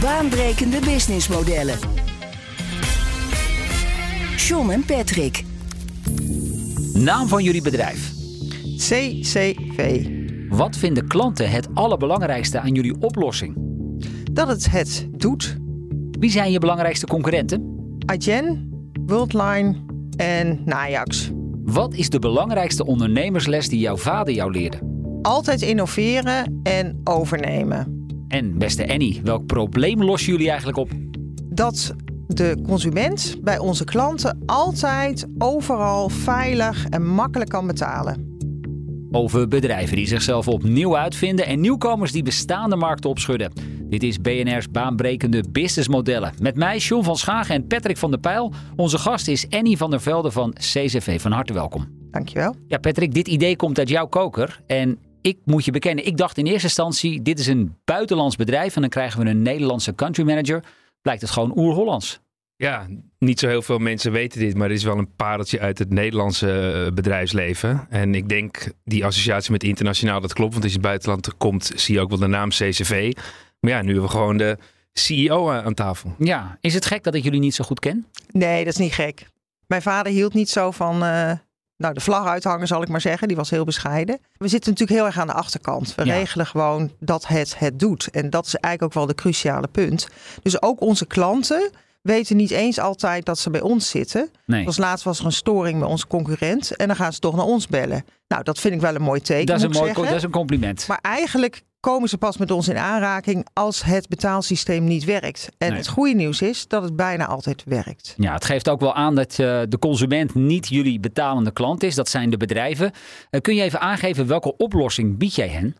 Baanbrekende businessmodellen. John en Patrick. Naam van jullie bedrijf. CCV. Wat vinden klanten het allerbelangrijkste aan jullie oplossing? Dat het het doet. Wie zijn je belangrijkste concurrenten? Agen, Worldline en Najax. Wat is de belangrijkste ondernemersles die jouw vader jou leerde? Altijd innoveren en overnemen. En beste Annie, welk probleem lossen jullie eigenlijk op? Dat de consument bij onze klanten altijd overal veilig en makkelijk kan betalen. Over bedrijven die zichzelf opnieuw uitvinden en nieuwkomers die bestaande markten opschudden. Dit is BNR's baanbrekende businessmodellen. Met mij, John van Schagen en Patrick van der Pijl. Onze gast is Annie van der Velde van CCV. Van harte welkom. Dankjewel. Ja, Patrick, dit idee komt uit jouw koker. En ik moet je bekennen, ik dacht in eerste instantie: dit is een buitenlands bedrijf en dan krijgen we een Nederlandse country manager. Blijkt het gewoon oer-Hollands. Ja, niet zo heel veel mensen weten dit, maar er is wel een pareltje uit het Nederlandse eh, bedrijfsleven. En ik denk die associatie met internationaal, dat klopt. Want als je in het buitenland komt, zie je ook wel de naam CCV. Maar ja, nu hebben we gewoon de CEO aan tafel. Ja, is het gek dat ik jullie niet zo goed ken? Nee, dat is niet gek. Mijn vader hield niet zo van uh, nou, de vlag uithangen, zal ik maar zeggen. Die was heel bescheiden. We zitten natuurlijk heel erg aan de achterkant. We Ja. regelen gewoon dat het het doet. En dat is eigenlijk ook wel de cruciale punt. Dus ook onze klanten weten niet eens altijd dat ze bij ons zitten. Nee. Zoals laatst was er een storing bij onze concurrent. En dan gaan ze toch naar ons bellen. Nou, dat vind ik wel een mooi teken, Dat is, een mooi, zeggen. dat is een compliment. Maar eigenlijk komen ze pas met ons in aanraking als het betaalsysteem niet werkt. En Nee. het goede nieuws is dat het bijna altijd werkt. Ja, het geeft ook wel aan dat eh, de consument niet jullie betalende klant is. Dat zijn de bedrijven. Eh, kun je even aangeven welke oplossing bied jij hen?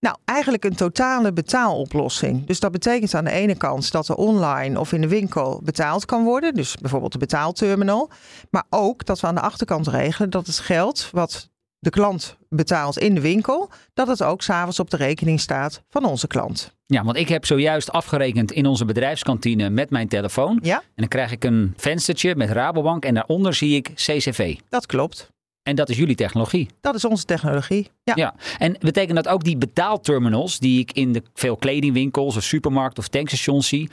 Nou, eigenlijk een totale betaaloplossing. Dus dat betekent aan de ene kant dat er online of in de winkel betaald kan worden. Dus bijvoorbeeld de betaalterminal. Maar ook dat we aan de achterkant regelen dat het geld wat de klant betaalt in de winkel, dat het ook s'avonds op de rekening staat van onze klant. Ja, want ik heb zojuist afgerekend in onze bedrijfskantine met mijn telefoon. Ja, En dan krijg ik een venstertje met Rabobank en daaronder zie ik CCV. dat klopt. En dat is jullie technologie. Dat is onze technologie. Ja. Ja. En betekent dat ook die betaalterminals die ik in de veel kledingwinkels of supermarkt of tankstations zie,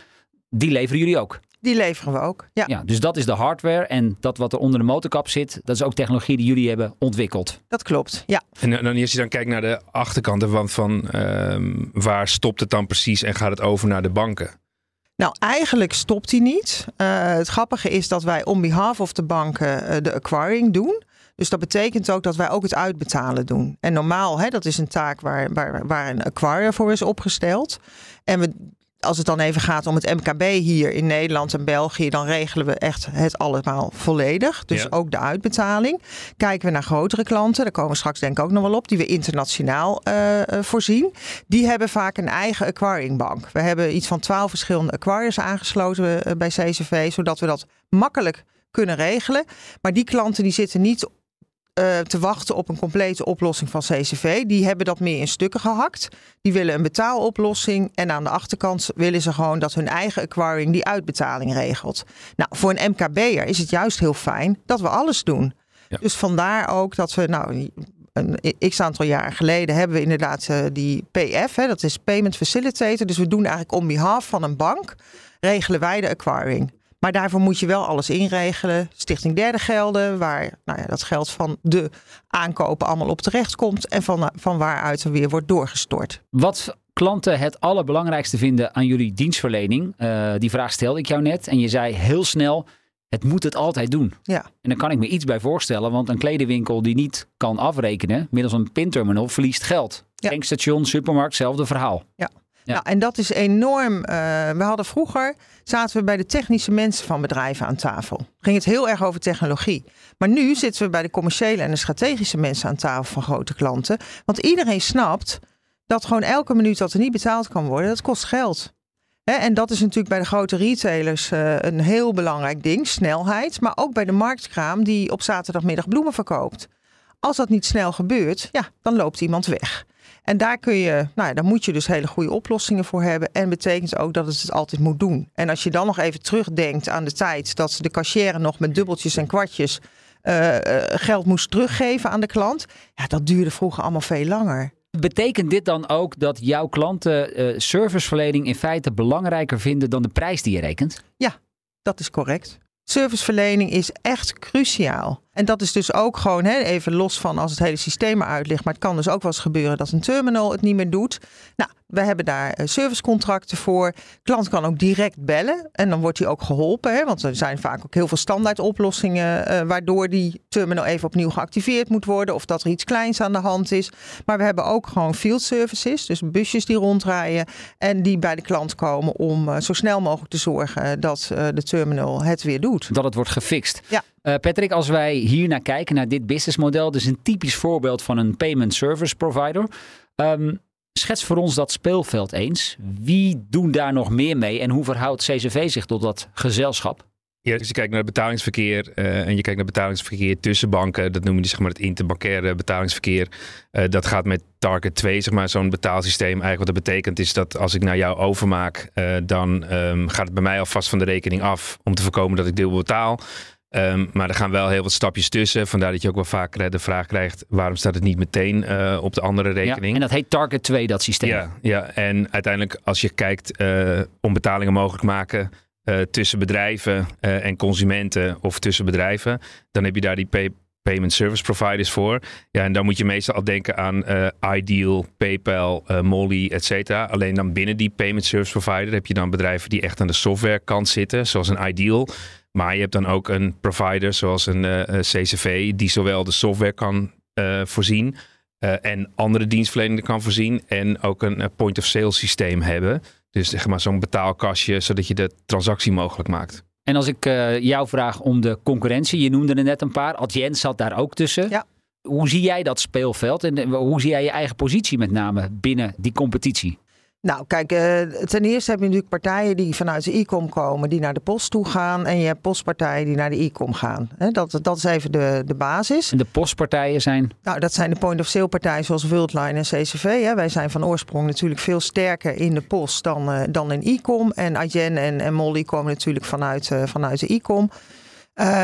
die leveren jullie ook? Die leveren we ook. Ja, Ja, dus dat is de hardware en dat wat er onder de motorkap zit, dat is ook technologie die jullie hebben ontwikkeld. dat klopt. Ja. En dan als je dan kijkt naar de achterkant ervan, van ehm, waar stopt het dan precies en gaat het over naar de banken? Nou, eigenlijk stopt hij niet. Eh, het grappige is dat wij on behalf of de banken eh, de acquiring doen. Dus dat betekent ook dat wij ook het uitbetalen doen. En normaal, hè, dat is een taak waar, waar, waar een acquire voor is opgesteld. En we, als het dan even gaat om het MKB hier in Nederland en België, dan regelen we echt het allemaal volledig. Dus Ja. ook de uitbetaling. Kijken we naar grotere klanten, daar komen we straks denk ik ook nog wel op, die we internationaal eh, eh, voorzien. Die hebben vaak een eigen acquiringbank. We hebben iets van twaalf verschillende acquirers aangesloten eh, bij CCV, zodat we dat makkelijk kunnen regelen. Maar die klanten die zitten niet eh, te wachten op een complete oplossing van CCV. Die hebben dat meer in stukken gehakt. Die willen een betaaloplossing. En aan de achterkant willen ze gewoon dat hun eigen acquiring die uitbetaling regelt. Nou, voor een MKB'er is het juist heel fijn dat we alles doen. Ja. Dus vandaar ook dat we, nou, een x aantal jaar geleden hebben we inderdaad eh, die PF, hè, dat is Payment Facilitator. Dus we doen eigenlijk on behalf van een bank, regelen wij de acquiring. Maar daarvoor moet je wel alles inregelen. Stichting Derde Gelden, waar nou ja, dat geld van de aankopen allemaal op terecht komt. En van, van waaruit er weer wordt doorgestort. Wat klanten het allerbelangrijkste vinden aan jullie dienstverlening, eh, die vraag stelde ik jou net. En je zei heel snel, het moet het altijd doen. Ja. En dan kan ik me iets bij voorstellen, want een kledingwinkel die niet kan afrekenen middels een pinterminal verliest geld. Ja. Tankstation, supermarkt, hetzelfde verhaal. Ja. Nou, en dat is enorm. eh, we hadden vroeger, zaten we bij de technische mensen van bedrijven aan tafel. Ging het heel erg over technologie. Maar nu zitten we bij de commerciële en de strategische mensen aan tafel van grote klanten. Want iedereen snapt dat gewoon elke minuut dat er niet betaald kan worden, dat kost geld. En dat is natuurlijk bij de grote retailers eh, een heel belangrijk ding, snelheid. Maar ook bij de marktkraam die op zaterdagmiddag bloemen verkoopt. Als dat niet snel gebeurt, ja, dan loopt iemand weg. En daar kun je, nou ja, daar moet je dus hele goede oplossingen voor hebben. En betekent ook dat het het altijd moet doen. En als je dan nog even terugdenkt aan de tijd dat de cashier nog met dubbeltjes en kwartjes uh, geld moest teruggeven aan de klant. Ja, dat duurde vroeger allemaal veel langer. Betekent dit dan ook dat jouw klanten uh, serviceverlening in feite belangrijker vinden dan de prijs die je rekent? Ja, dat is correct. Serviceverlening is echt cruciaal. En dat is dus ook gewoon hè, even los van als het hele systeem eruit ligt. Maar het kan dus ook wel eens gebeuren dat een terminal het niet meer doet. Nou, we hebben daar eh, servicecontracten voor. Klant kan ook direct bellen en dan wordt hij ook geholpen. Hè, want er zijn vaak ook heel veel standaard oplossingen uh, waardoor die terminal even opnieuw geactiveerd moet worden. Of dat er iets kleins aan de hand is. Maar we hebben ook gewoon field services. Dus busjes die rondrijden en die bij de klant komen om uh, zo snel mogelijk te zorgen dat de terminal het weer doet. Dat het wordt gefixt. Ja. Uh, Patrick, als wij hier naar kijken, naar dit businessmodel, dus een typisch voorbeeld van een payment service provider. Um, schets voor ons dat speelveld eens. Wie doen daar nog meer mee en hoe verhoudt CCV zich tot dat gezelschap? Ja, als je kijkt naar het betalingsverkeer uh, en je kijkt naar betalingsverkeer tussen banken, dat noemen die zeg maar het interbankaire betalingsverkeer. Uh, dat gaat met Target 2, zeg maar, zo'n betaalsysteem. Eigenlijk wat dat betekent is dat als ik naar jou overmaak, dan um, gaat het bij mij alvast van de rekening af om te voorkomen dat ik deel betaal. Um, maar er gaan wel heel wat stapjes tussen. Vandaar dat je ook wel vaak de vraag krijgt: waarom staat het niet meteen uh, op de andere rekening? Ja, en dat heet Target 2, dat systeem. Ja, ja, en uiteindelijk als je kijkt uh, om betalingen mogelijk maken uh, tussen bedrijven en consumenten of tussen bedrijven, dan heb je daar die pay payment service providers voor. Ja, en dan moet je meestal al denken aan Ideal, PayPal, Molly, et cetera. Alleen dan binnen die payment service provider heb je dan bedrijven die echt aan de softwarekant zitten, zoals een Ideal. Maar je hebt dan ook een provider zoals een uh, CCV, die zowel de software kan uh, voorzien uh, en andere dienstverleningen kan voorzien. En ook een point-of-sale systeem hebben. Dus zeg maar zo'n betaalkastje, zodat je de transactie mogelijk maakt. En als ik jou vraag om de concurrentie, je noemde er net een paar. Adyen zat daar ook tussen. Ja. Hoe zie jij dat speelveld en hoe zie jij je eigen positie met name binnen die competitie? Nou, kijk, uh, ten eerste heb je natuurlijk partijen die vanuit de e-com komen, die naar de post toe gaan. En je hebt postpartijen die naar de e-com gaan. He, dat, dat is even de, de basis. En de postpartijen zijn? Nou, dat zijn de point-of-sale partijen zoals Worldline en CCV. Hè. Wij zijn van oorsprong natuurlijk veel sterker in de post dan, uh, dan in e-com. En Adyen en, en Molly komen natuurlijk vanuit, uh, vanuit de e-com.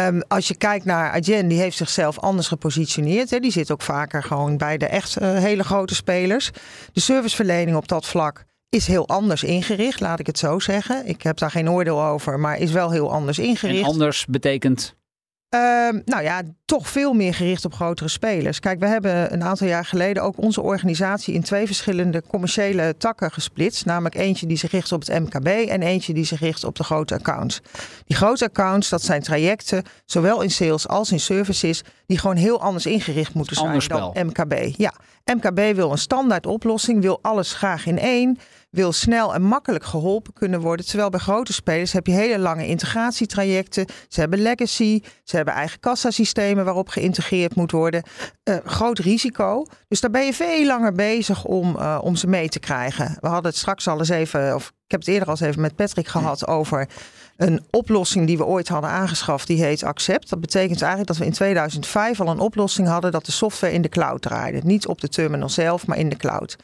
Um, als je kijkt naar Adyen, die heeft zichzelf anders gepositioneerd. Die zit ook vaker gewoon bij de echt hele grote spelers. De serviceverlening op dat vlak is heel anders ingericht, laat ik het zo zeggen. Ik heb daar geen oordeel over, maar is wel heel anders ingericht. En anders betekent? Uh, nou ja, toch veel meer gericht op grotere spelers. Kijk, we hebben een aantal jaar geleden ook onze organisatie in twee verschillende commerciële takken gesplitst. Namelijk eentje die zich richt op het MKB en eentje die zich richt op de grote accounts. Die grote accounts, dat zijn trajecten, zowel in sales als in services, die gewoon heel anders ingericht moeten zijn dan MKB. Ja, MKB wil een standaard oplossing, wil alles graag in één wil snel en makkelijk geholpen kunnen worden. Terwijl bij grote spelers heb je hele lange integratietrajecten. Ze hebben legacy, ze hebben eigen kassasystemen waarop geïntegreerd moet worden. Uh, groot risico. Dus daar ben je veel langer bezig om, uh, om ze mee te krijgen. We hadden het straks al eens even, of ik heb het eerder al eens even met Patrick gehad over een oplossing die we ooit hadden aangeschaft. Die heet Accept. Dat betekent eigenlijk dat we in 2005 al een oplossing hadden dat de software in de cloud draaide. Niet op de terminal zelf, maar in de cloud.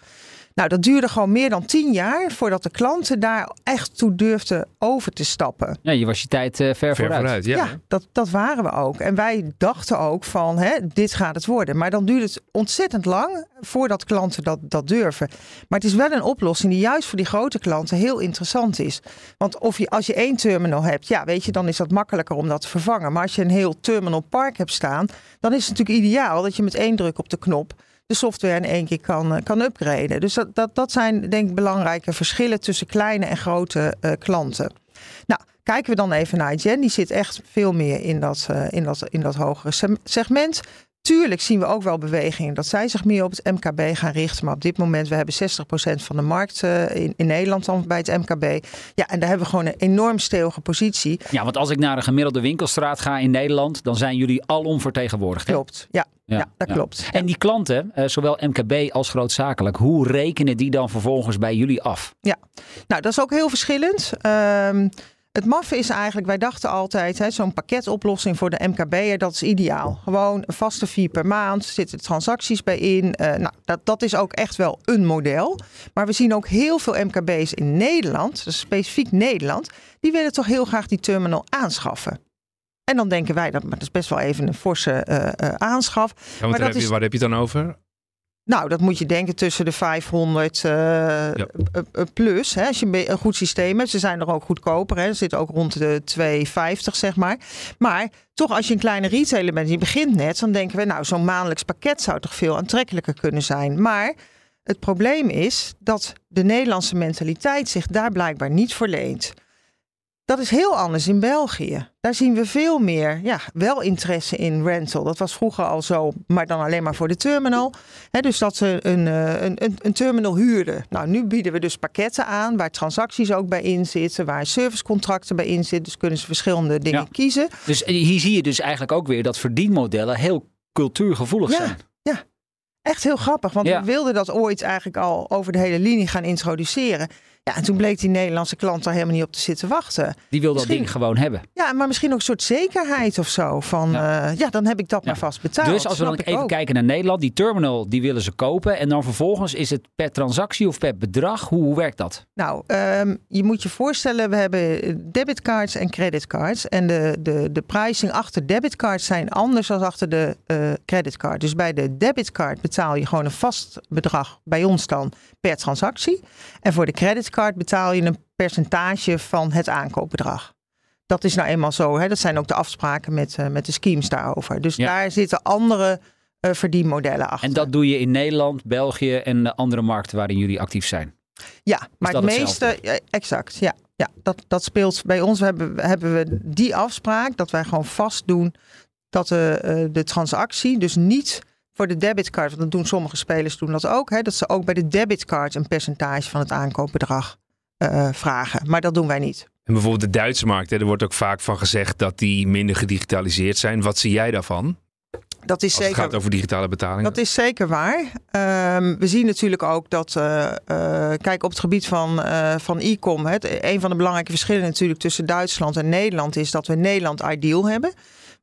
Nou, dat duurde gewoon meer dan tien jaar voordat de klanten daar echt toe durfden over te stappen. Ja, je was je tijd uh, ver, ver vooruit. vooruit. ja, ja dat, dat waren we ook. En wij dachten ook van, hè, dit gaat het worden. Maar dan duurt het ontzettend lang voordat klanten dat, dat durven. Maar het is wel een oplossing die juist voor die grote klanten heel interessant is. Want of je, als je één terminal hebt, ja, weet je, dan is dat makkelijker om dat te vervangen. Maar als je een heel terminal park hebt staan, dan is het natuurlijk ideaal dat je met één druk op de knop de software in één keer kan, kan upgraden. Dus dat, dat, dat zijn denk ik belangrijke verschillen tussen kleine en grote uh, klanten. Nou, kijken we dan even naar Jen. Die zit echt veel meer in dat, uh, in dat, in dat hogere segment. Tuurlijk zien we ook wel bewegingen dat zij zich meer op het MKB gaan richten. Maar op dit moment, we hebben 60% van de markt uh, in, in Nederland dan bij het MKB. Ja, en daar hebben we gewoon een enorm stevige positie. Ja, want als ik naar een gemiddelde winkelstraat ga in Nederland, dan zijn jullie alom vertegenwoordigd. Klopt, ja. Ja, dat klopt. En die klanten, uh, zowel MKB als grootzakelijk, hoe rekenen die dan vervolgens bij jullie af? Ja, nou dat is ook heel verschillend. Uh, het maffe is eigenlijk, wij dachten altijd, zo'n pakketoplossing voor de MKB'er, dat is ideaal. Gewoon een vaste fee per maand, zitten transacties bij in. Uh, nou, dat, dat is ook echt wel een model. Maar we zien ook heel veel MKB's in Nederland, dus specifiek Nederland, die willen toch heel graag die terminal aanschaffen. En dan denken wij, dat, maar dat is best wel even een forse uh, uh, aanschaf. Ja, maar dat heb je, waar heb je het dan over? Nou, dat moet je denken tussen de 500 uh, ja. plus. Hè, als je een goed systeem hebt. Ze zijn er ook goedkoper. Hè. Ze zitten ook rond de 250, zeg maar. Maar toch, als je een kleine retailer bent, je begint net, dan denken we, nou, zo'n maandelijks pakket zou toch veel aantrekkelijker kunnen zijn. Maar het probleem is dat de Nederlandse mentaliteit zich daar blijkbaar niet voor leent. Dat is heel anders in België. Daar zien we veel meer, ja, wel interesse in rental. Dat was vroeger al zo, maar dan alleen maar voor de terminal. dus dat ze een, een, een, een, terminal huurden. Nou, nu bieden we dus pakketten aan waar transacties ook bij in zitten, waar servicecontracten bij in zitten. Dus kunnen ze verschillende dingen ja. kiezen. Dus hier zie je dus eigenlijk ook weer dat verdienmodellen heel cultuurgevoelig ja. zijn. Ja, echt heel grappig. Want ja. we wilden dat ooit eigenlijk al over de hele linie gaan introduceren. Ja, en toen bleek die Nederlandse klant daar helemaal niet op te zitten wachten. Die wil dat ding gewoon hebben. Ja, maar misschien ook een soort zekerheid of zo. Van ja, uh, ja dan heb ik dat ja. maar vast betaald. Dus als we dan even ook. kijken naar Nederland, die terminal die willen ze kopen. En dan vervolgens is het per transactie of per bedrag. Hoe, hoe werkt dat? Nou, um, je moet je voorstellen, we hebben debitcards en creditcards. En de, de, de pricing achter debitcards zijn anders dan achter de uh, creditcard. Dus bij de debitcard betaal je gewoon een vast bedrag bij ons dan per transactie. En voor de creditcard betaal je een percentage van het aankoopbedrag. Dat is nou eenmaal zo. Hè? Dat zijn ook de afspraken met, uh, met de schemes daarover. Dus ja. daar zitten andere uh, verdienmodellen achter. En dat doe je in Nederland, België en de andere markten waarin jullie actief zijn? Ja, maar het meeste, exact. Ja, ja dat, dat speelt bij ons. Hebben, hebben we die afspraak dat wij gewoon vast doen dat de, uh, de transactie dus niet voor de debitcard, want dat doen sommige spelers doen dat ook, hè, dat ze ook bij de debitcard een percentage van het aankoopbedrag uh, vragen. Maar dat doen wij niet. En bijvoorbeeld de Duitse markt, hè, er wordt ook vaak van gezegd dat die minder gedigitaliseerd zijn. Wat zie jij daarvan? Dat is Als zeker, het gaat over digitale betalingen. Dat is zeker waar. Um, we zien natuurlijk ook dat, uh, uh, kijk op het gebied van, uh, van e-com, een van de belangrijke verschillen natuurlijk tussen Duitsland en Nederland is dat we Nederland Ideal hebben.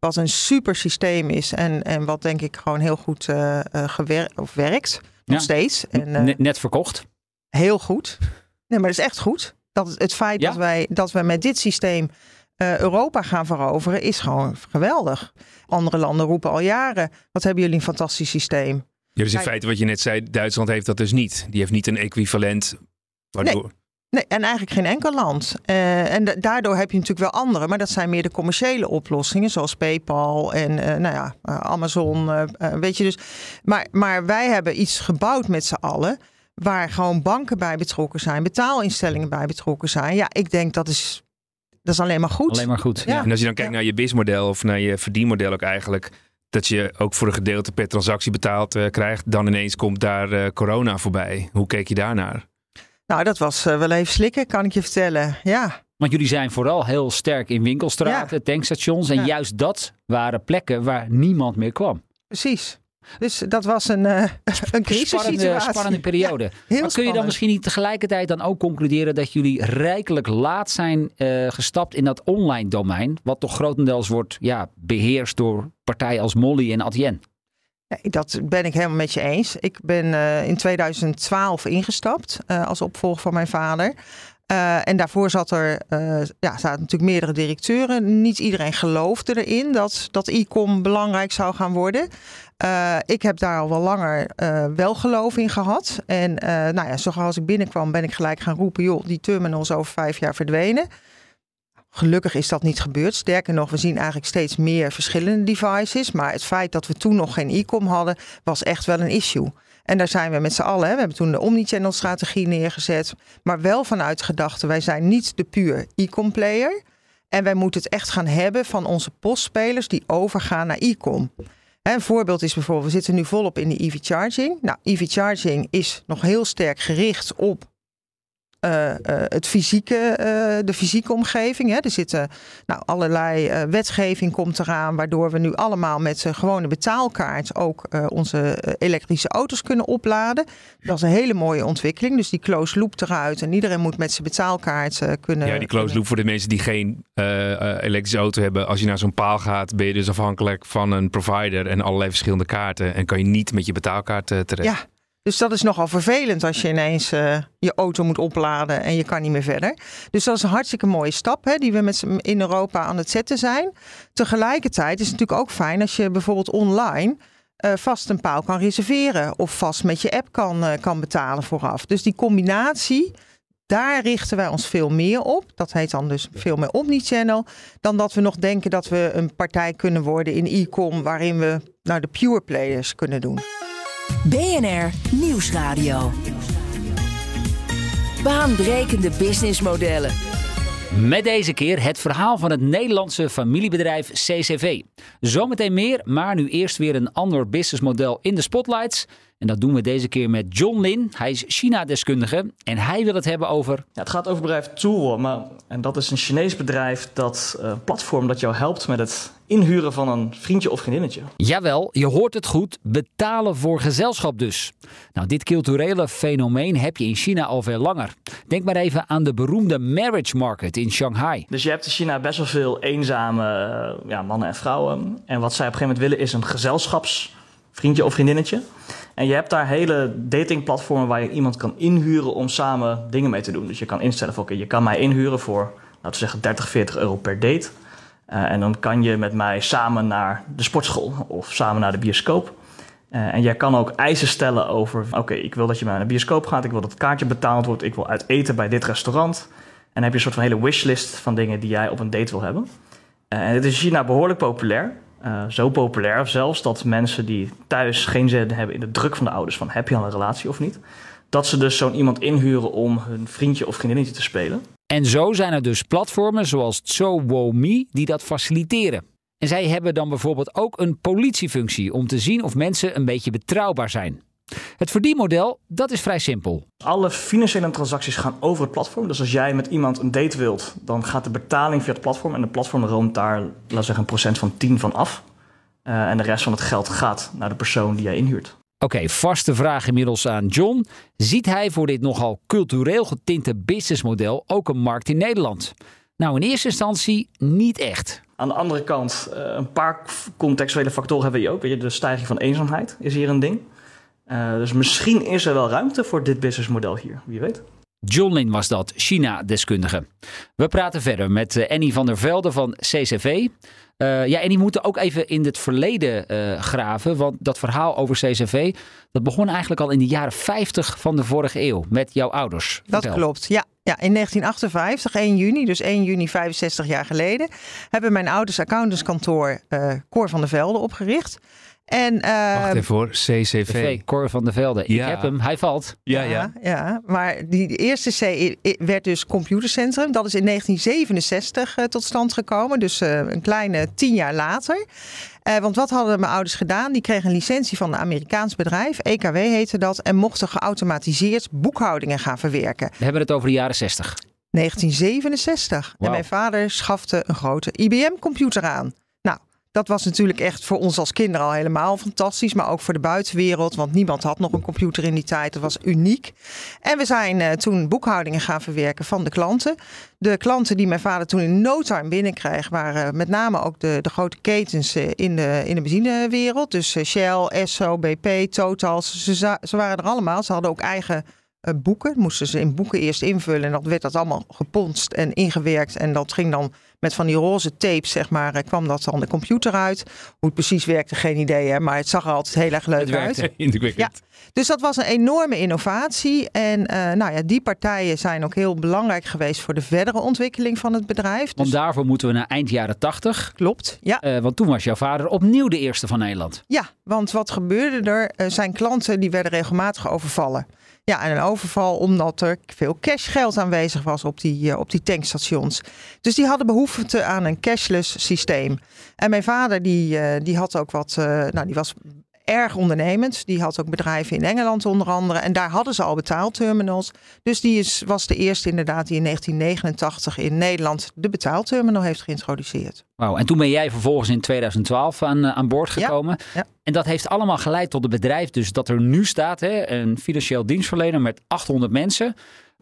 Wat een super systeem is en, en wat denk ik gewoon heel goed uh, gewer of werkt. Nog ja. steeds. En, uh, Net verkocht. Heel goed. Nee, maar dat is echt goed. Dat het, het feit ja? dat, wij, dat we met dit systeem uh, Europa gaan veroveren is gewoon geweldig. Andere landen roepen al jaren, wat hebben jullie een fantastisch systeem. Ja, dus in Kijk, feite wat je net zei, Duitsland heeft dat dus niet. Die heeft niet een equivalent waardoor... Nee. Nee, en eigenlijk geen enkel land. Uh, en da daardoor heb je natuurlijk wel andere, maar dat zijn meer de commerciële oplossingen, zoals PayPal en uh, nou ja, uh, Amazon. weet je dus. Maar, maar wij hebben iets gebouwd met z'n allen, waar gewoon banken bij betrokken zijn, betaalinstellingen bij betrokken zijn. Ja, ik denk dat is, dat is alleen maar goed. Alleen maar goed. Ja. En als je dan kijkt ja. naar je BIS-model of naar je verdienmodel ook eigenlijk. Dat je ook voor een gedeelte per transactie betaald krijgt. Dan ineens komt daar corona voorbij. Hoe keek je daarnaar? Nou, dat was uh, wel even slikken, kan ik je vertellen. Ja. Want jullie zijn vooral heel sterk in winkelstraten, ja. tankstations. En ja. juist dat waren plekken waar niemand meer kwam. Precies. Dus dat was een, uh, een crisissituatie. Spannende, periode. Ja, maar kun je dan misschien niet tegelijkertijd dan ook concluderen dat jullie rijkelijk laat zijn uh, gestapt in dat online domein, wat toch grotendeels wordt ja, beheerst door partijen als Molly en Adyen? Dat ben ik helemaal met je eens. Ik ben uh, in 2012 ingestapt uh, als opvolger van mijn vader. Uh, en daarvoor zat er, ja, zaten natuurlijk meerdere directeuren. Niet iedereen geloofde erin dat, dat e-com belangrijk zou gaan worden. ik heb daar al wel langer wel geloof in gehad. En nou ja, zoals ik binnenkwam ben ik gelijk gaan roepen... joh, die terminal is over vijf jaar verdwenen. Gelukkig is dat niet gebeurd. Sterker nog, we zien eigenlijk steeds meer verschillende devices. Maar het feit dat we toen nog geen e-com hadden, was echt wel een issue. En daar zijn we met z'n allen. Hè. We hebben toen de omnichannel strategie neergezet. Maar wel vanuit gedachte, wij zijn niet de puur e-com player. En wij moeten het echt gaan hebben van onze postspelers die overgaan naar e-com. Een voorbeeld is bijvoorbeeld, we zitten nu volop in de EV charging. Nou, EV charging is nog heel sterk gericht op uh, uh, het fysieke, uh, de fysieke omgeving. Hè. Er zitten nou, allerlei wetgeving komt eraan, waardoor we nu allemaal met gewone betaalkaart ook onze elektrische auto's kunnen opladen. Dat is een hele mooie ontwikkeling. Dus die closed loop eruit en iedereen moet met zijn betaalkaart kunnen. Ja, die closed loop voor de mensen die geen elektrische auto hebben. Als je naar zo'n paal gaat, ben je dus afhankelijk van een provider en allerlei verschillende kaarten. En kan je niet met je betaalkaart terecht. Ja. Dus dat is nogal vervelend als je ineens uh, je auto moet opladen en je kan niet meer verder. Dus dat is een hartstikke mooie stap hè, die we met in Europa aan het zetten zijn. Tegelijkertijd is het natuurlijk ook fijn als je bijvoorbeeld online uh, vast een paal kan reserveren of vast met je app kan, uh, kan betalen vooraf. Dus die combinatie, daar richten wij ons veel meer op. Dat heet dan dus veel meer Omnichannel. Dan dat we nog denken dat we een partij kunnen worden in e-com waarin we nou, de pure players kunnen doen. BNR Nieuwsradio. Baanbrekende businessmodellen. Met deze keer het verhaal van het Nederlandse familiebedrijf CCV. Zometeen meer, maar nu eerst weer een ander businessmodel in de spotlights. En dat doen we deze keer met John Lin. Hij is China-deskundige en hij wil het hebben over... Ja, het gaat over bedrijf Tool, maar, en dat is een Chinees bedrijf dat uh, platform dat jou helpt met het inhuren van een vriendje of vriendinnetje. Jawel, je hoort het goed. Betalen voor gezelschap dus. Nou, dit culturele fenomeen heb je in China al veel langer. Denk maar even aan de beroemde marriage market in Shanghai. Dus je hebt in China best wel veel eenzame uh, ja, mannen en vrouwen. En wat zij op een gegeven moment willen is een gezelschapsvriendje of vriendinnetje. En je hebt daar hele datingplatformen waar je iemand kan inhuren om samen dingen mee te doen. Dus je kan instellen van oké, je kan mij inhuren voor, laten we zeggen, 30, 40 euro per date. Uh, en dan kan je met mij samen naar de sportschool of samen naar de bioscoop. Uh, en jij kan ook eisen stellen over: oké, ik wil dat je naar de bioscoop gaat, ik wil dat het kaartje betaald wordt, ik wil uit eten bij dit restaurant. En dan heb je een soort van hele wishlist van dingen die jij op een date wil hebben. Uh, en het is in China behoorlijk populair. Uh, zo populair zelfs dat mensen die thuis geen zin hebben in de druk van de ouders van heb je al een relatie of niet, dat ze dus zo'n iemand inhuren om hun vriendje of vriendinnetje te spelen. En zo zijn er dus platformen zoals ZoWoMe die dat faciliteren. En zij hebben dan bijvoorbeeld ook een politiefunctie om te zien of mensen een beetje betrouwbaar zijn. Het verdienmodel, dat is vrij simpel. Alle financiële transacties gaan over het platform. Dus als jij met iemand een date wilt, dan gaat de betaling via het platform. En de platform roomt daar, laten we zeggen, een procent van 10 van af. Uh, en de rest van het geld gaat naar de persoon die jij inhuurt. Oké, okay, vaste vraag inmiddels aan John. Ziet hij voor dit nogal cultureel getinte businessmodel ook een markt in Nederland? Nou, in eerste instantie niet echt. Aan de andere kant, een paar contextuele factoren hebben we hier ook. De stijging van eenzaamheid is hier een ding. Uh, dus misschien is er wel ruimte voor dit businessmodel hier, wie weet. John Lin was dat, China-deskundige. We praten verder met Annie van der Velde van CCV. Uh, ja, en die moeten ook even in het verleden uh, graven. Want dat verhaal over CCV, dat begon eigenlijk al in de jaren 50 van de vorige eeuw. Met jouw ouders. Dat Vertel. klopt, ja. Ja, in 1958, 1 juni, dus 1 juni 65 jaar geleden, hebben mijn ouders accountantskantoor uh, Cor van der Velde opgericht. En, uh, Wacht even voor CCV. Cor van der Velde. Ja. Ik heb hem, hij valt. Ja, ja. ja. ja maar die de eerste C werd dus Computercentrum. Dat is in 1967 uh, tot stand gekomen, dus uh, een kleine tien jaar later. Uh, want wat hadden mijn ouders gedaan? Die kregen een licentie van een Amerikaans bedrijf, EKW heette dat, en mochten geautomatiseerd boekhoudingen gaan verwerken. We hebben het over de jaren 60. 1967. Wow. En mijn vader schafte een grote IBM-computer aan. Dat was natuurlijk echt voor ons als kinderen al helemaal fantastisch. Maar ook voor de buitenwereld. Want niemand had nog een computer in die tijd. Dat was uniek. En we zijn uh, toen boekhoudingen gaan verwerken van de klanten. De klanten die mijn vader toen in no time binnenkreeg. waren met name ook de, de grote ketens uh, in, de, in de benzinewereld. Dus Shell, Esso, BP, Total. Ze, ze waren er allemaal. Ze hadden ook eigen boeken. Moesten ze in boeken eerst invullen. En dat werd dat allemaal geponst en ingewerkt. En dat ging dan met van die roze tape, zeg maar, kwam dat dan de computer uit. Hoe het precies werkte, geen idee. Hè? Maar het zag er altijd heel erg leuk uit. Ja. Dus dat was een enorme innovatie. En uh, nou ja, die partijen zijn ook heel belangrijk geweest voor de verdere ontwikkeling van het bedrijf. Want dus... daarvoor moeten we naar eind jaren tachtig. Klopt, ja. Uh, want toen was jouw vader opnieuw de eerste van Nederland. Ja, want wat gebeurde er? Uh, zijn klanten die werden regelmatig overvallen. Ja, en een overval omdat er veel cashgeld aanwezig was op die, eh, op die tankstations. Dus die hadden behoefte aan een cashless systeem. En mijn vader die, eh, die had ook wat, eh, nou die was erg ondernemend. Die had ook bedrijven in Engeland onder andere. En daar hadden ze al betaalterminals. Dus die is, was de eerste inderdaad die in 1989 in Nederland de betaalterminal heeft geïntroduceerd. Wauw, en toen ben jij vervolgens in 2012 aan, aan boord gekomen. ja. En dat heeft allemaal geleid tot het bedrijf dus dat er nu staat. Hè, een financieel dienstverlener met 800 mensen.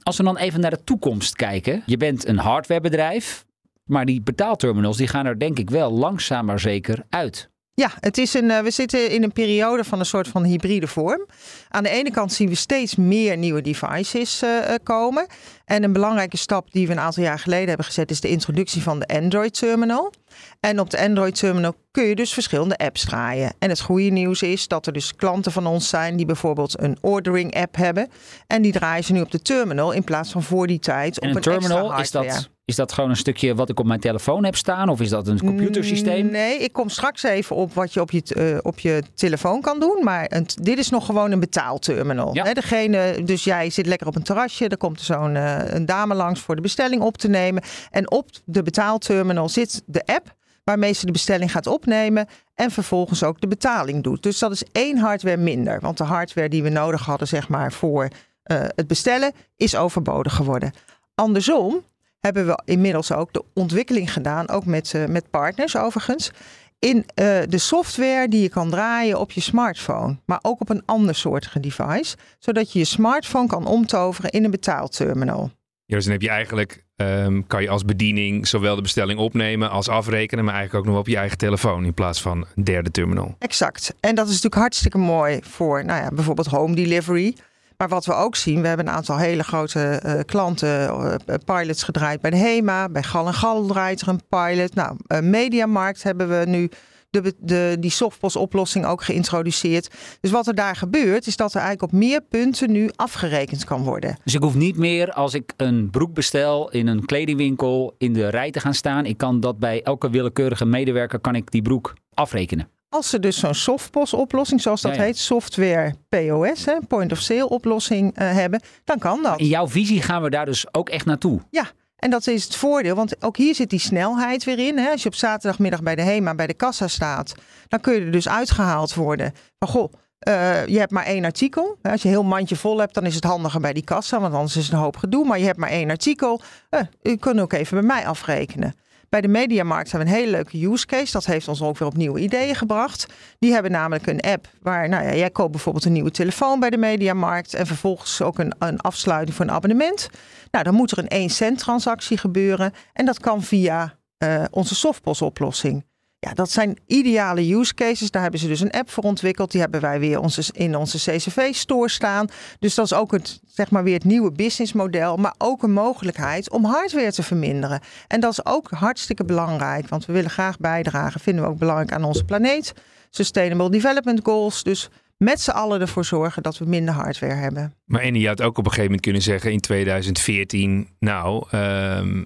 Als we dan even naar de toekomst kijken. Je bent een hardwarebedrijf. Maar die betaalterminals die gaan er denk ik wel langzaam maar zeker uit. Ja, het is een, eh, we zitten in een periode van een soort van hybride vorm. Aan de ene kant zien we steeds meer nieuwe devices eh, eh, komen. En een belangrijke stap die we een aantal jaar geleden hebben gezet is de introductie van de Android Terminal. En op de Android Terminal kun je dus verschillende apps draaien. En het goede nieuws is dat er dus klanten van ons zijn die bijvoorbeeld een ordering app hebben. En die draaien ze nu op de terminal in plaats van voor die tijd En op een een extra terminal, is dat, is dat gewoon een stukje wat ik op mijn telefoon heb staan? Of is dat een computersysteem? Nee, ik kom straks even op wat je op je, eh, op je telefoon kan doen. Maar een, dit is nog gewoon een betaalterminal. Ja. Degene, dus jij zit lekker op een terrasje. Er komt zo'n eh, een dame langs voor de bestelling op te nemen. En op de betaalterminal zit de app waarmee ze de bestelling gaat opnemen. En vervolgens ook de betaling doet. Dus dat is één hardware minder. Want de hardware die we nodig hadden zeg maar, voor eh, het bestellen is overbodig geworden. Andersom hebben we inmiddels ook de ontwikkeling gedaan, ook met, eh, met partners overigens, in eh, de software die je kan draaien op je smartphone, maar ook op een ander soortige device, zodat je je smartphone kan omtoveren in een betaalterminal. Ja, dus dan heb je eigenlijk, ehm, kan je als bediening zowel de bestelling opnemen als afrekenen, maar eigenlijk ook nog op je eigen telefoon in plaats van een derde terminal. Exact. En dat is natuurlijk hartstikke mooi voor nou ja, bijvoorbeeld home delivery. Maar wat we ook zien, we hebben een aantal hele grote eh, klanten, eh, pilots gedraaid bij de HEMA. Bij Gal en Gal draait er een pilot. Nou, eh, Mediamarkt hebben we nu de, de, die softpos oplossing ook geïntroduceerd. Dus wat er daar gebeurt, is dat er eigenlijk op meer punten nu afgerekend kan worden. Dus ik hoef niet meer als ik een broek bestel in een kledingwinkel in de rij te gaan staan. Ik kan dat bij elke willekeurige medewerker kan ik die broek afrekenen. Als ze dus zo'n softpos oplossing, zoals dat Ja, ja. heet, software POS, hè, point of sale oplossing eh, hebben, dan kan dat. In jouw visie gaan we daar dus ook echt naartoe. Ja, en dat is het voordeel, want ook hier zit die snelheid weer in. Hè. Als je op zaterdagmiddag bij de HEMA bij de kassa staat, dan kun je er dus uitgehaald worden. Van goh, eh, je hebt maar één artikel. Als je heel mandje vol hebt, dan is het handiger bij die kassa, want anders is het een hoop gedoe. Maar je hebt maar één artikel. Eh, u kunt ook even bij mij afrekenen. Bij de Mediamarkt hebben we een hele leuke use case. Dat heeft ons ook weer op nieuwe ideeën gebracht. Die hebben namelijk een app waar, nou ja, jij koopt bijvoorbeeld een nieuwe telefoon bij de Mediamarkt. En vervolgens ook een, een afsluiting voor een abonnement. Nou, dan moet er een 1 cent transactie gebeuren. En dat kan via eh, onze softpos oplossing. Ja, dat zijn ideale use cases. Daar hebben ze dus een app voor ontwikkeld. Die hebben wij weer onze, in onze CCV-store staan. Dus dat is ook het, zeg maar weer het nieuwe businessmodel. Maar ook een mogelijkheid om hardware te verminderen. En dat is ook hartstikke belangrijk. Want we willen graag bijdragen, vinden we ook belangrijk aan onze planeet. Sustainable Development Goals. Dus met z'n allen ervoor zorgen dat we minder hardware hebben. Maar en je had ook op een gegeven moment kunnen zeggen in 2014, nou, ehm,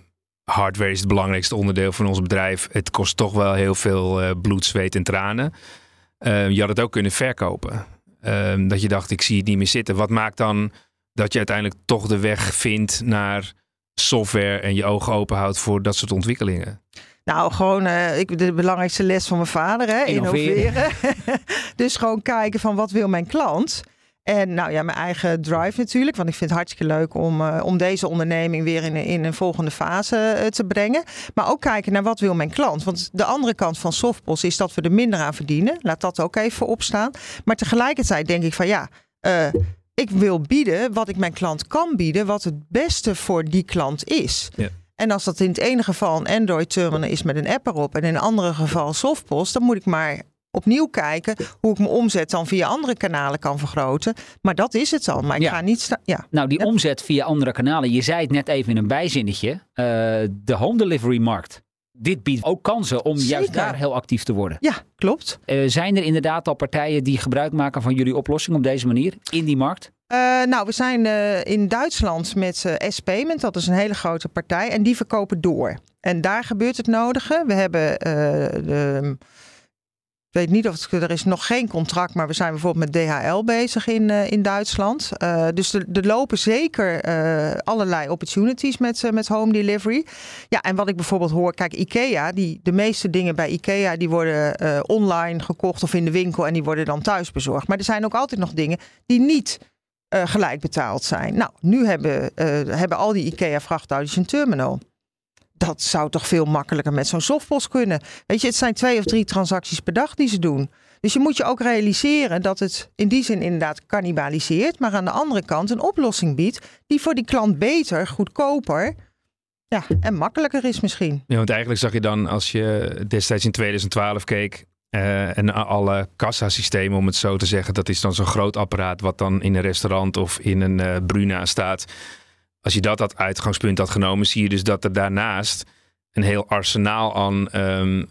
hardware is het belangrijkste onderdeel van ons bedrijf. Het kost toch wel heel veel eh, bloed, zweet en tranen. Ehm, je had het ook kunnen verkopen. Ehm, dat je dacht, ik zie het niet meer zitten. Wat maakt dan dat je uiteindelijk toch de weg vindt naar software en je ogen open houdt voor dat soort ontwikkelingen? Nou, gewoon eh, ik, de belangrijkste les van mijn vader, hè, Innoveren. innoveren. dus gewoon kijken van wat wil mijn klant. En nou ja, mijn eigen drive natuurlijk. Want ik vind het hartstikke leuk om, eh, om deze onderneming weer in, een- in een volgende fase eh, te brengen. Maar ook kijken naar wat wil mijn klant. Want de andere kant van Softpos is dat we er minder aan verdienen. Laat dat ook even voorop staan. Maar tegelijkertijd denk ik van ja, eh, ik wil bieden wat ik mijn klant kan bieden. Wat het beste voor die klant is. Ja. En als dat in het ene geval een Android terminal is met een app erop en in een andere geval Softpost, dan moet ik maar opnieuw kijken hoe ik mijn omzet dan via andere kanalen kan vergroten. Maar dat is het al. Maar ik Ja. ga niet staan. Ja. Nou, die omzet via andere kanalen. Je zei het net even in een bijzinnetje. eh, de home delivery markt. Dit biedt ook kansen om juist daar heel actief te worden. ja, klopt. Eh, zijn er inderdaad al partijen die gebruik maken van jullie oplossing op deze manier in die markt? Eh, nou, we zijn in Duitsland met eh, S-Payment. Dat is een hele grote partij. En die verkopen door. En daar gebeurt het nodige. We hebben de weet niet of er is nog geen contract, maar we zijn bijvoorbeeld met DHL bezig in, uh, in Duitsland. Uh, dus er, lopen zeker uh, allerlei opportunities met, met home delivery. Ja, en wat ik bijvoorbeeld hoor, kijk, IKEA, die, de meeste dingen bij IKEA die worden online gekocht of in de winkel en die worden dan thuis bezorgd. Maar er zijn ook altijd nog dingen die niet gelijk betaald zijn. Nou, nu hebben, hebben al die IKEA vrachtauto's een terminal dat zou toch veel makkelijker met zo'n softpost kunnen. Weet je, het zijn twee of drie transacties per dag die ze doen. Dus je moet je ook realiseren dat het in die zin inderdaad cannibaliseert, maar aan de andere kant een oplossing biedt die voor die klant beter, goedkoper ja, en makkelijker is misschien. Ja, want eigenlijk zag je dan als je destijds in 2012 keek, uh, en alle kassasystemen, om het zo te zeggen, dat is dan zo'n groot apparaat wat dan in een restaurant of in een uh, Bruna staat als je dat als uitgangspunt had genomen, zie je dus dat er daarnaast een heel arsenaal aan um,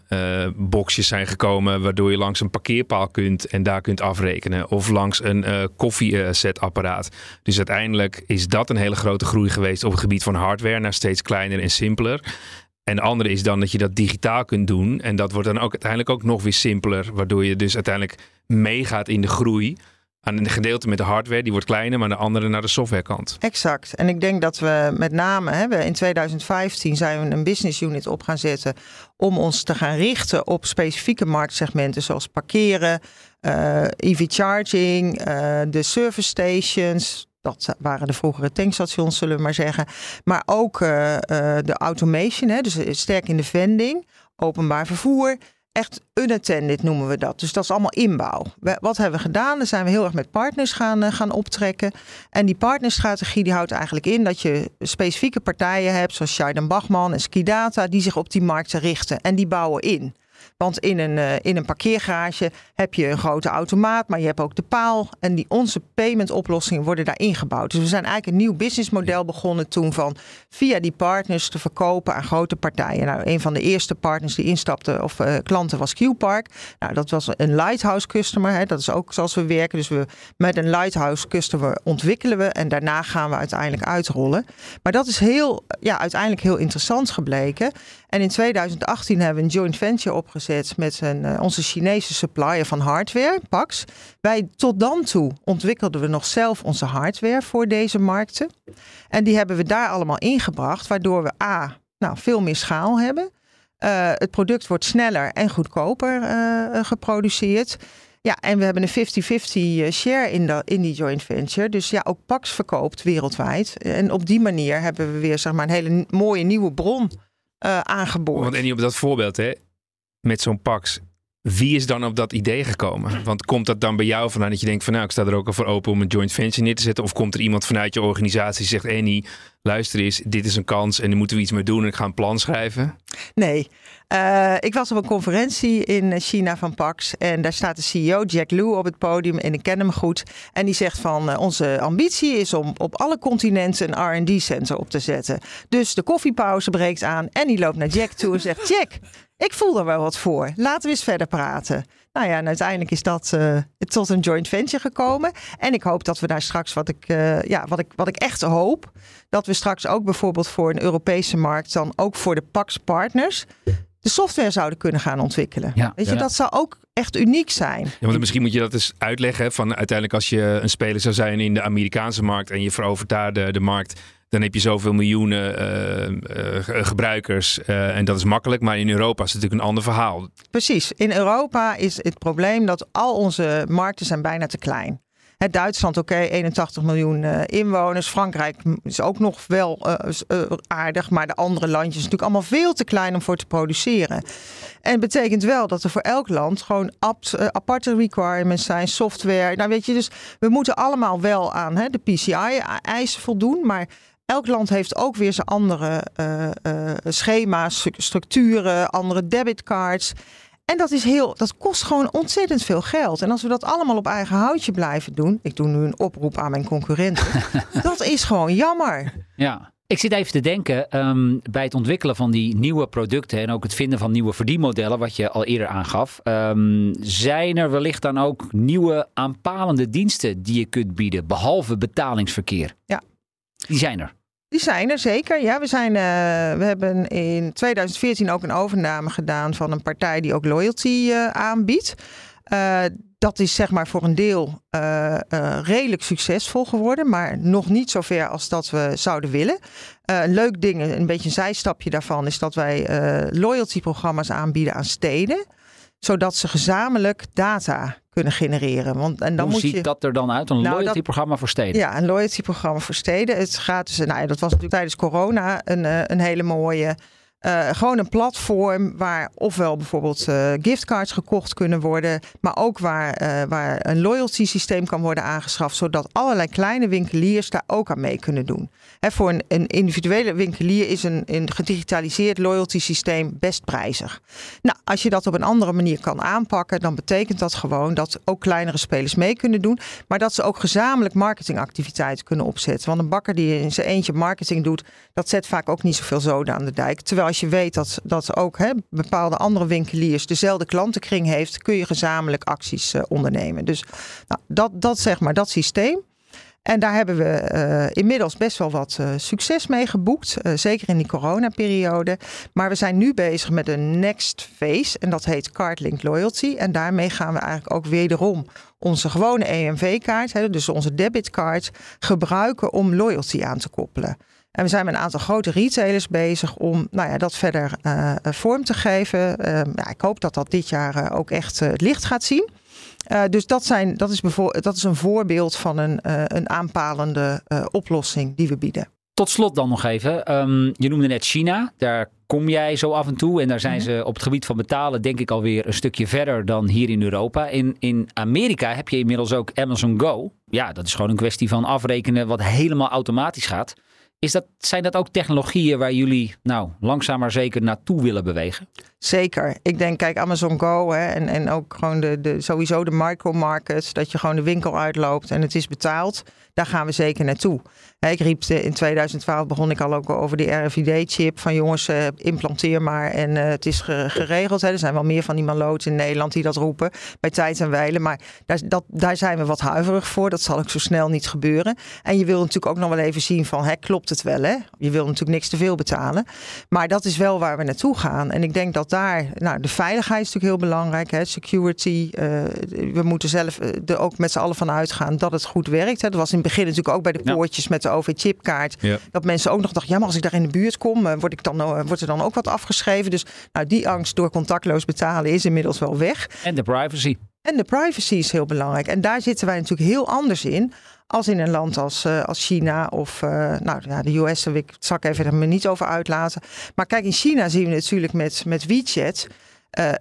boxjes zijn gekomen, waardoor je langs een parkeerpaal kunt en daar kunt afrekenen. Of langs een uh, koffiezetapparaat. Dus uiteindelijk is dat een hele grote groei geweest op het gebied van hardware naar steeds kleiner en simpeler. En de andere is dan dat je dat digitaal kunt doen. En dat wordt dan ook uiteindelijk ook nog weer simpeler, waardoor je dus uiteindelijk meegaat in de groei aan een gedeelte met de hardware, die wordt kleiner, maar de andere naar de softwarekant. Exact. En ik denk dat we met name, hè, in 2015 zijn we een business unit op gaan zetten om ons te gaan richten op specifieke marktsegmenten zoals parkeren, uh, eh, EV charging, uh, de service stations. Dat waren de vroegere tankstations, zullen we maar zeggen. Maar ook uh, de automation, hè, dus sterk in de vending, openbaar vervoer echt unattended noemen we dat. Dus dat is allemaal inbouw. wat hebben we gedaan? Dan zijn we heel erg met partners gaan, uh, gaan optrekken. En die partnerstrategie die houdt eigenlijk in dat je specifieke partijen hebt, zoals Scheiden Bachman en Skidata, die zich op die markten richten en die bouwen in. Want in een, uh, in een parkeergarage heb je een grote automaat, maar je hebt ook de paal. En die, onze payment oplossingen worden daar ingebouwd. Dus we zijn eigenlijk een nieuw businessmodel begonnen toen van via die partners te verkopen aan grote partijen. Nou, een van de eerste partners die instapte of uh, klanten was Q-Park. Nou, dat was een Lighthouse customer. Hè. Dat is ook zoals we werken. Dus we met een Lighthouse customer ontwikkelen we en daarna gaan we uiteindelijk uitrollen. Maar dat is heel, ja, uiteindelijk heel interessant gebleken. En in 2018 hebben we een joint venture opgezet met een, uh, onze Chinese supplier van hardware, Pax. Wij tot dan toe ontwikkelden we nog zelf onze hardware voor deze markten. En die hebben we daar allemaal ingebracht, waardoor we A, nou, veel meer schaal hebben. Uh, het product wordt sneller en goedkoper uh, geproduceerd. Ja, en we hebben een 50-50 share in, de, in die joint venture. Dus ja, ook Pax verkoopt wereldwijd. En op die manier hebben we weer zeg maar, een hele mooie nieuwe bron aangeboord. Want en op dat voorbeeld, hè, met zo'n Pax. Wie is dan op dat idee gekomen? Want komt dat dan bij jou vandaan dat je denkt van nou, ik sta er ook al voor open om een joint venture neer te zetten? Of komt er iemand vanuit je organisatie die zegt, Annie, luister eens, dit is een kans en daar moeten we iets mee doen en ik ga een plan schrijven? Nee, uh, ik was op een conferentie in China van Pax en daar staat de CEO Jack Liu op het podium en ik ken hem goed. En die zegt van uh, onze ambitie is om op alle continenten een R&D center op te zetten. Dus de koffiepauze breekt aan en die loopt naar Jack toe en zegt Jack, ik voel er wel wat voor. Laten we eens verder praten. Nou ja, en uiteindelijk is dat uh, tot een joint venture gekomen. En ik hoop dat we daar straks, wat ik, uh, ja, wat ik, wat ik echt hoop, dat we straks ook bijvoorbeeld voor een Europese markt, dan ook voor de Pax partners, de software zouden kunnen gaan ontwikkelen. Ja, Weet je, ja. dat zou ook echt uniek zijn. Ja, want misschien moet je dat eens uitleggen. Van uiteindelijk als je een speler zou zijn in de Amerikaanse markt en je verovert daar de, de markt dan heb je zoveel miljoenen uh, uh, gebruikers uh, en dat is makkelijk. Maar in Europa is het natuurlijk een ander verhaal. Precies. In Europa is het probleem dat al onze markten zijn bijna te klein. Het Duitsland, oké, okay, 81 miljoen inwoners. Frankrijk is ook nog wel aardig, maar de andere landjes zijn natuurlijk allemaal veel te klein om voor te produceren. En het betekent wel dat er voor elk land gewoon aparte requirements zijn, software. Nou weet je, dus we moeten allemaal wel aan hè, de PCI-eisen voldoen, maar elk land heeft ook weer zijn andere uh, uh, schema's, structuren, andere debitcards. En dat, is heel, dat kost gewoon ontzettend veel geld. En als we dat allemaal op eigen houtje blijven doen. Ik doe nu een oproep aan mijn concurrenten. dat is gewoon jammer. Ja. Ik zit even te denken um, bij het ontwikkelen van die nieuwe producten en ook het vinden van nieuwe verdienmodellen, wat je al eerder aangaf. Um, zijn er wellicht dan ook nieuwe aanpalende diensten die je kunt bieden, behalve betalingsverkeer? Ja. Die zijn er. Die zijn er zeker. Ja, we, zijn, we hebben in 2014 ook een overname gedaan van een partij die ook loyalty aanbiedt dat is zeg maar voor een deel redelijk succesvol geworden, maar nog niet zover als dat we zouden willen. Een leuk ding, een beetje een zijstapje daarvan, is dat wij loyalty-programma's aanbieden aan steden, zodat ze gezamenlijk data kunnen genereren. Want, en dan Hoe moet ziet je... dat er dan uit? Een Nou, loyalty-programma voor steden? Ja, een loyalty-programma voor steden. Het gaat dus, nou ja, dat was natuurlijk tijdens corona een, een hele mooie. Uh, gewoon een platform waar ofwel bijvoorbeeld uh, giftcards gekocht kunnen worden, maar ook waar, uh, waar een loyalty systeem kan worden aangeschaft, zodat allerlei kleine winkeliers daar ook aan mee kunnen doen. Hè, voor een, een, individuele winkelier is een, een gedigitaliseerd loyalty systeem best prijzig. Nou, als je dat op een andere manier kan aanpakken, dan betekent dat gewoon dat ook kleinere spelers mee kunnen doen, maar dat ze ook gezamenlijk marketingactiviteiten kunnen opzetten. Want een bakker die in zijn eentje marketing doet, dat zet vaak ook niet zoveel zoden aan de dijk. Terwijl als je weet dat, dat ook hè, bepaalde andere winkeliers dezelfde klantenkring heeft, kun je gezamenlijk acties uh, ondernemen. Dus nou, dat, dat zeg maar, dat systeem. En daar hebben we uh, inmiddels best wel wat uh, succes mee geboekt. Zeker in die coronaperiode. Maar we zijn nu bezig met een next phase. En dat heet Cardlink Loyalty. En daarmee gaan we eigenlijk ook wederom onze gewone EMV-kaart, dus onze debitcard, gebruiken om loyalty aan te koppelen. En we zijn met een aantal grote retailers bezig om nou ja, dat verder uh, vorm te geven. Uh, ja, ik hoop dat dat dit jaar uh, ook echt het licht gaat zien. dus dat, zijn, dat, is dat is een voorbeeld van een, een aanpalende oplossing die we bieden. Tot slot dan nog even. Um, je noemde net China. Daar kom jij zo af en toe. En daar zijn ze op het gebied van betalen, denk ik, alweer een stukje verder dan hier in Europa. In, in Amerika heb je inmiddels ook Amazon Go. Ja, dat is gewoon een kwestie van afrekenen wat helemaal automatisch gaat. Is dat, zijn dat ook technologieën waar jullie nou langzaam maar zeker naartoe willen bewegen? Zeker. Ik denk, kijk, Amazon Go hè, en, en ook gewoon de, de, sowieso de micromarkets, dat je gewoon de winkel uitloopt en het is betaald. Daar gaan we zeker naartoe. Ik riep in 2012 begon ik al ook over die RFID-chip. Van jongens, uh, implanteer maar en uh, het is geregeld. Hè. Er zijn wel meer van die maloten in Nederland die dat roepen. Bij tijd en wijlen. Maar daar, dat, daar zijn we wat huiverig voor. Dat zal ook zo snel niet gebeuren. En je wil natuurlijk ook nog wel even zien van, hè, klopt het wel? Hè? Je wil natuurlijk niks te veel betalen. Maar dat is wel waar we naartoe gaan. En ik denk dat daar, nou, de veiligheid is natuurlijk heel belangrijk. Hè? Security. Uh, we moeten zelf er ook met z'n allen van uitgaan dat het goed werkt. Hè? Dat was in het begin natuurlijk ook bij de poortjes ja. met de OV-chipkaart. Ja. Dat mensen ook nog dachten, ja, maar als ik daar in de buurt kom, word, ik dan, wordt er dan ook wat afgeschreven. Dus nou, die angst door contactloos betalen is inmiddels wel weg. En de privacy. En de privacy is heel belangrijk. En daar zitten wij natuurlijk heel anders in als in een land als, uh, als China of uh, nou, ja, de US. Daar wil ik het even er me niet over uitlaten. Maar kijk, in China zien we natuurlijk met, met WeChat. Uh,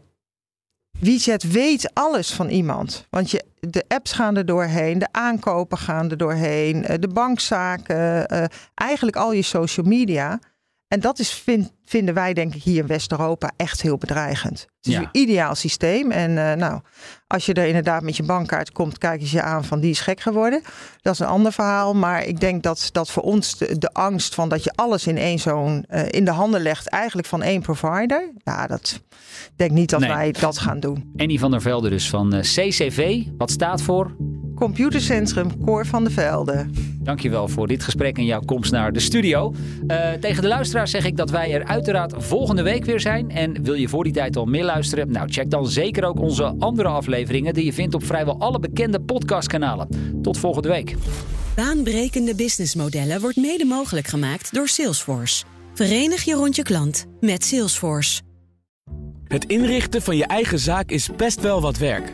WeChat weet alles van iemand. Want je, de apps gaan er doorheen, de aankopen gaan er doorheen, de bankzaken, eigenlijk al je social media. En dat is, vind, vinden wij denk ik hier in West-Europa echt heel bedreigend. Het is ja. een ideaal systeem. En uh, nou, als je er inderdaad met je bankkaart komt, kijk eens je aan van die is gek geworden. Dat is een ander verhaal. Maar ik denk dat, dat voor ons de, de angst van dat je alles in één zo'n uh, in de handen legt, eigenlijk van één provider. Ja, dat denk niet dat nee. wij dat gaan doen. Annie van der Velde dus van uh, CCV. Wat staat voor? Computercentrum Cor van de Velde. Dankjewel voor dit gesprek en jouw komst naar de studio. Uh, tegen de luisteraars zeg ik dat wij er uiteraard volgende week weer zijn. En wil je voor die tijd al meer luisteren? Nou, check dan zeker ook onze andere afleveringen die je vindt op vrijwel alle bekende podcastkanalen. Tot volgende week. Baanbrekende businessmodellen wordt mede mogelijk gemaakt door Salesforce. Verenig je rond je klant met Salesforce. Het inrichten van je eigen zaak is best wel wat werk.